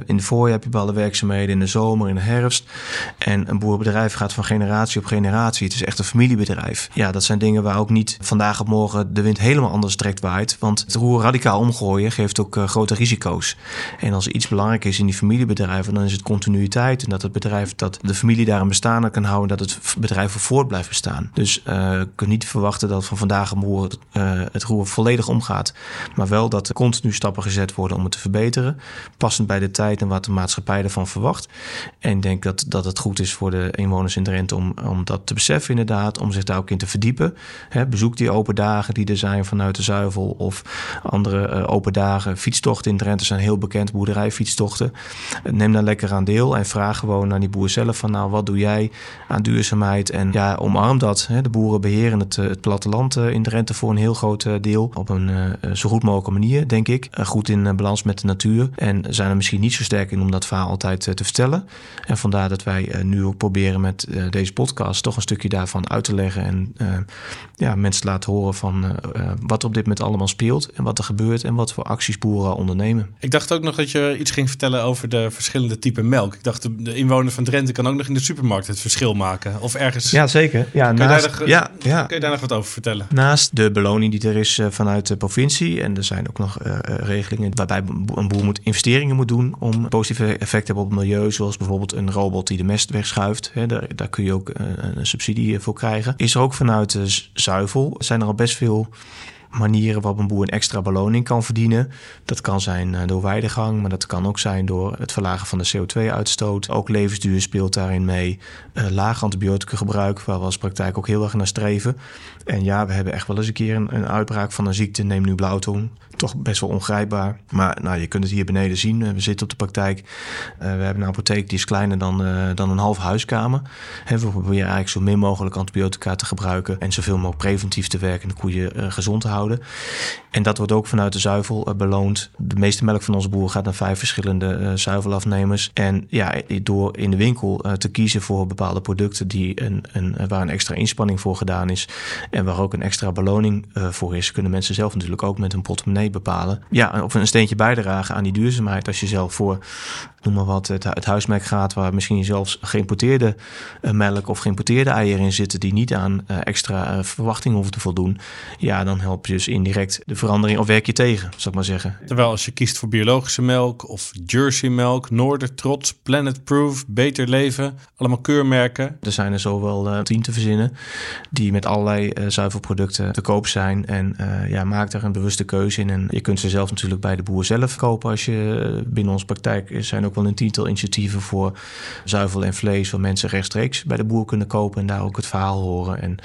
In de voorjaar heb je bepaalde werkzaamheden, in de zomer, in de herfst. En een boerenbedrijf gaat van generatie op generatie. Het is echt een familiebedrijf. Ja, dat zijn dingen waar ook niet vandaag op morgen de wind helemaal anders trekt waait. Want het roer radicaal omgooien geeft ook grote risico's en als iets belangrijk is in die familiebedrijven, dan is het continuïteit. En dat het bedrijf, dat de familie daar een bestaan kan houden, dat het bedrijf er voort blijft bestaan. Dus uh, kunt niet verwachten dat van vandaag een roer, uh, het roer volledig omgaat. Maar wel dat er continu stappen gezet worden om het te verbeteren. Passend bij de tijd en wat de maatschappij ervan verwacht. En ik denk dat, dat het goed is voor de inwoners in Drenthe om, om dat te beseffen inderdaad. Om zich daar ook in te verdiepen. He, bezoek die open dagen die er zijn vanuit de Zuivel of andere uh, open dagen, fietstochten in Drenthe zijn heel bekend, boerderijfietstochten. Neem daar lekker aan deel en vraag gewoon aan die boer zelf van nou, wat doe jij aan duurzaamheid? En ja, omarm dat. Hè. De boeren beheren het, eh, het platteland eh, in Drenthe voor een heel groot eh, deel. Op een zo goed mogelijke manier, denk ik. Goed in balans met de natuur. En zijn er misschien niet zo sterk in om dat verhaal altijd te vertellen. En vandaar dat wij nu ook proberen met deze podcast toch een stukje daarvan uit te leggen. En ja, laten horen van wat er op dit moment allemaal speelt. En wat er gebeurt en wat voor acties boeren ondernemen. Ik dacht ook nog dat je iets ging vertellen over de verschillende typen melk. Ik dacht, de, de inwoner van Drenthe kan ook nog in de supermarkt het verschil maken. Of ergens. Ja, zeker. Ja, kun, naast, je nog, ja, ja. kun je daar nog wat over vertellen? Naast de beloning die er is uh, vanuit de provincie. En er zijn ook nog uh, regelingen waarbij een boer moet investeringen moet doen om positieve effect te hebben op het milieu. Zoals bijvoorbeeld een robot die de mest wegschuift. Daar, daar kun je ook uh, een subsidie voor krijgen. Is er ook vanuit de zuivel zijn er al best veel manieren waarop een boer een extra beloning kan verdienen. Dat kan zijn eh, door weidegang, maar dat kan ook zijn door het verlagen van de CO2-uitstoot. Ook levensduur speelt daarin mee. Uh, laag antibiotica gebruik, waar we als praktijk ook heel erg naar streven. En ja, we hebben echt wel eens een keer een, een uitbraak van een ziekte, neem nu blauwtong. Toch best wel ongrijpbaar. Maar nou, je kunt het hier beneden zien. We zitten op de praktijk. Uh, we hebben een apotheek die is kleiner dan, uh, dan een half huiskamer. We proberen eigenlijk zo min mogelijk antibiotica te gebruiken. En zoveel mogelijk preventief te werken en de koeien gezond te houden. En dat wordt ook vanuit de zuivel beloond. De meeste melk van onze boeren gaat naar vijf verschillende zuivelafnemers. En ja, door in de winkel te kiezen voor bepaalde producten die een, een, waar een extra inspanning voor gedaan is. En waar ook een extra beloning voor is, kunnen mensen zelf natuurlijk ook met hun portemonnee bepalen. Ja, of een steentje bijdragen aan die duurzaamheid. Als je zelf voor noem maar wat, het, het huismerk gaat, waar misschien zelfs geïmporteerde uh, melk of geïmporteerde eieren in zitten die niet aan uh, extra uh, verwachtingen hoeven te voldoen, ja, dan help je dus indirect de verandering of werk je tegen, zou ik maar zeggen. Terwijl als je kiest voor biologische melk of Jersey melk, Noorder Trots, Planet Proof, Beter Leven, allemaal keurmerken. Er zijn er zowel tien te verzinnen die met allerlei zuivelproducten te koop zijn en ja, maak daar een bewuste keuze in. En je kunt ze zelf natuurlijk bij de boer zelf kopen als je binnen onze praktijk zijn ook ook wel een tiental initiatieven voor zuivel en vlees, waar mensen rechtstreeks bij de boer kunnen kopen en daar ook het verhaal horen. En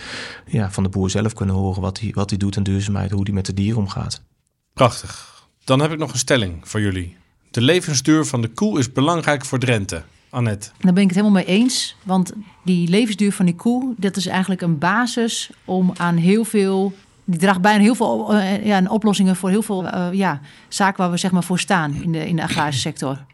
ja, van de boer zelf kunnen horen wat hij, wat hij doet aan duurzaamheid, hoe hij met de dieren omgaat. Prachtig. Dan heb ik nog een stelling voor jullie. De levensduur van de koe is belangrijk voor Drenthe. Annette? Daar ben ik het helemaal mee eens. Want die levensduur van die koe, dat is eigenlijk een basis om aan heel veel. Die draagt bijna heel veel uh, ja, oplossingen voor heel veel uh, ja, zaken waar we zeg maar voor staan in de, in de agrarische sector.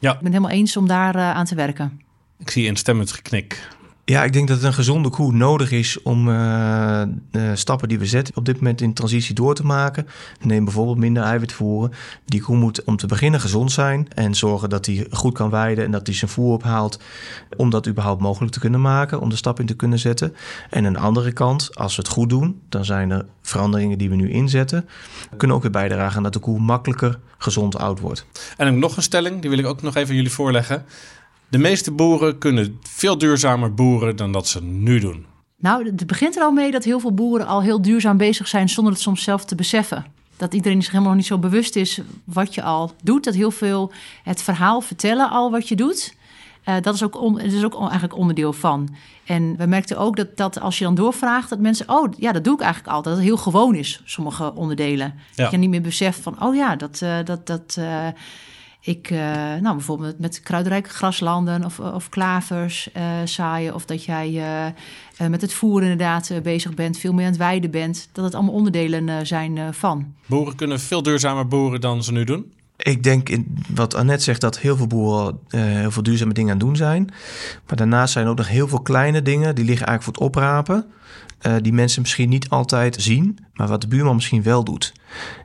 Ja. Ik ben het helemaal eens om daar uh, aan te werken. Ik zie instemmend geknik. Ja, ik denk dat een gezonde koe nodig is om uh, de stappen die we zetten op dit moment in transitie door te maken. Neem bijvoorbeeld minder eiwit voeren. Die koe moet om te beginnen gezond zijn en zorgen dat hij goed kan weiden en dat hij zijn voer ophaalt om dat überhaupt mogelijk te kunnen maken, om de stap in te kunnen zetten. En aan de andere kant, als we het goed doen, dan zijn er veranderingen die we nu inzetten, kunnen ook weer bijdragen aan dat de koe makkelijker gezond oud wordt. En ook nog een stelling, die wil ik ook nog even jullie voorleggen. De meeste boeren kunnen veel duurzamer boeren dan dat ze nu doen. Nou, het begint er al mee dat heel veel boeren al heel duurzaam bezig zijn zonder het soms zelf te beseffen. Dat iedereen zich helemaal nog niet zo bewust is wat je al doet. Dat heel veel het verhaal vertellen al wat je doet. Uh, dat is ook, on, dat is ook eigenlijk onderdeel van. En we merkten ook dat, dat als je dan doorvraagt, dat mensen, oh ja, dat doe ik eigenlijk altijd. Dat het heel gewoon is, sommige onderdelen. Ja. Dat je niet meer beseft van, oh ja, dat, uh, dat, dat uh, ik, uh, nou bijvoorbeeld met kruidrijke graslanden of, of klavers uh, zaaien, of dat jij uh, met het voer inderdaad bezig bent, veel meer aan het weiden bent, dat het allemaal onderdelen zijn van. Boeren kunnen veel duurzamer boeren dan ze nu doen? Ik denk in wat Annette zegt dat heel veel boeren heel veel duurzame dingen aan het doen zijn. Maar daarnaast zijn ook nog heel veel kleine dingen die liggen eigenlijk voor het oprapen. Die mensen misschien niet altijd zien, maar wat de buurman misschien wel doet.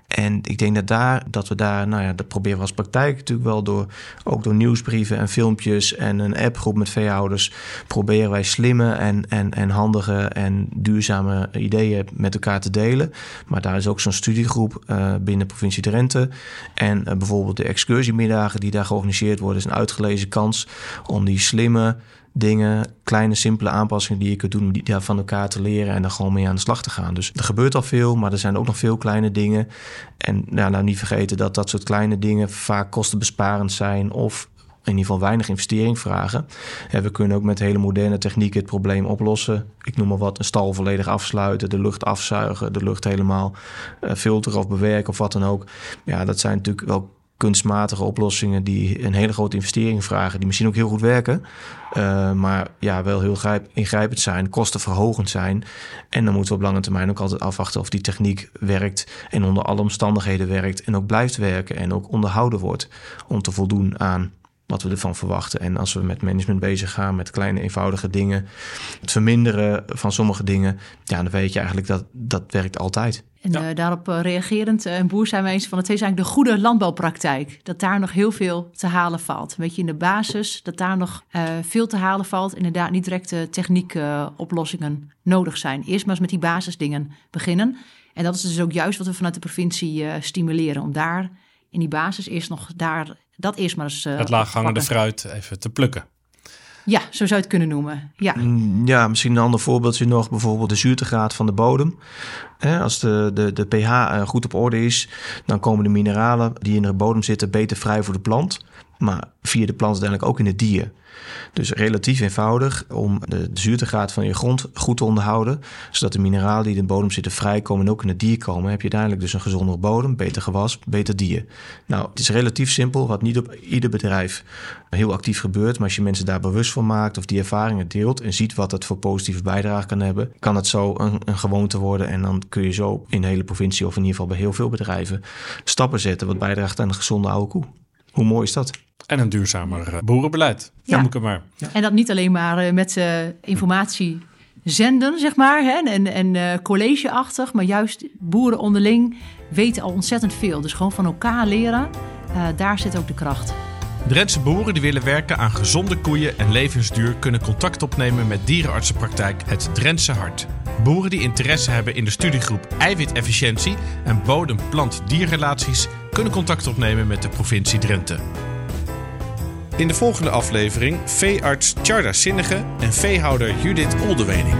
En ik denk dat, daar, dat we daar, nou ja, dat proberen we als praktijk natuurlijk wel door, ook door nieuwsbrieven en filmpjes en een appgroep met veehouders, proberen wij slimme en, en, en handige en duurzame ideeën met elkaar te delen. Maar daar is ook zo'n studiegroep uh, binnen provincie Drenthe. En uh, bijvoorbeeld de excursiemiddagen die daar georganiseerd worden, is een uitgelezen kans om die slimme dingen, kleine simpele aanpassingen die je kunt doen, die van elkaar te leren en dan gewoon mee aan de slag te gaan. Dus er gebeurt al veel, maar er zijn ook nog veel kleine dingen. En nou, nou niet vergeten dat dat soort kleine dingen vaak kostenbesparend zijn of in ieder geval weinig investering vragen. we kunnen ook met hele moderne technieken het probleem oplossen. Ik noem maar wat, een stal volledig afsluiten, de lucht afzuigen, de lucht helemaal filteren of bewerken of wat dan ook. Ja, dat zijn natuurlijk wel kunstmatige oplossingen die een hele grote investering vragen, die misschien ook heel goed werken, uh, maar ja, wel heel grijp, ingrijpend zijn, kostenverhogend zijn. En dan moeten we op lange termijn ook altijd afwachten of die techniek werkt en onder alle omstandigheden werkt en ook blijft werken en ook onderhouden wordt om te voldoen aan wat we ervan verwachten. En als we met management bezig gaan, met kleine eenvoudige dingen, het verminderen van sommige dingen, ja, dan weet je eigenlijk dat dat werkt altijd. En ja. uh, daarop uh, reagerend, uh, een boer zijn we eens van het is eigenlijk de goede landbouwpraktijk. Dat daar nog heel veel te halen valt. Weet je, in de basis, dat daar nog veel te halen valt. Inderdaad, niet direct techniekoplossingen nodig zijn. Eerst maar eens met die basisdingen beginnen. En dat is dus ook juist wat we vanuit de provincie stimuleren. Om daar in die basis eerst nog daar dat eerst maar eens. het laaghangende fruit even te plukken. Ja, zo zou je het kunnen noemen. Ja, ja misschien een ander voorbeeldje nog. Bijvoorbeeld de zuurtegraad van de bodem. Als de, de, de pH goed op orde is, dan komen de mineralen die in de bodem zitten beter vrij voor de plant. Maar via de plant uiteindelijk ook in het dier. Dus relatief eenvoudig om de zuurtegraad van je grond goed te onderhouden. Zodat de mineralen die in de bodem zitten vrijkomen en ook in het dier komen. Heb je uiteindelijk dus een gezondere bodem, beter gewas, beter dier. Nou, het is relatief simpel, wat niet op ieder bedrijf heel actief gebeurt. Maar als je mensen daar bewust van maakt of die ervaringen deelt en ziet wat het voor positieve bijdrage kan hebben, kan het zo een, een gewoonte worden. En dan kun je zo in de hele provincie of in ieder geval bij heel veel bedrijven stappen zetten wat bijdraagt aan een gezonde oude koe. Hoe mooi is dat? En een duurzamer boerenbeleid. Ja. Noem ik maar. Ja. En dat niet alleen maar met uh, informatie zenden, zeg maar, hè, en, en uh, collegeachtig, maar juist boeren onderling weten al ontzettend veel. Dus gewoon van elkaar leren, uh, daar zit ook de kracht. Drentse boeren die willen werken aan gezonde koeien en levensduur kunnen contact opnemen met dierenartsenpraktijk Het Drentse Hart. Boeren die interesse hebben in de studiegroep eiwitefficiëntie en bodem-plant-dierrelaties kunnen contact opnemen met de provincie Drenthe. In de volgende aflevering veearts Tjarda Sinnige en veehouder Judith Oldewening.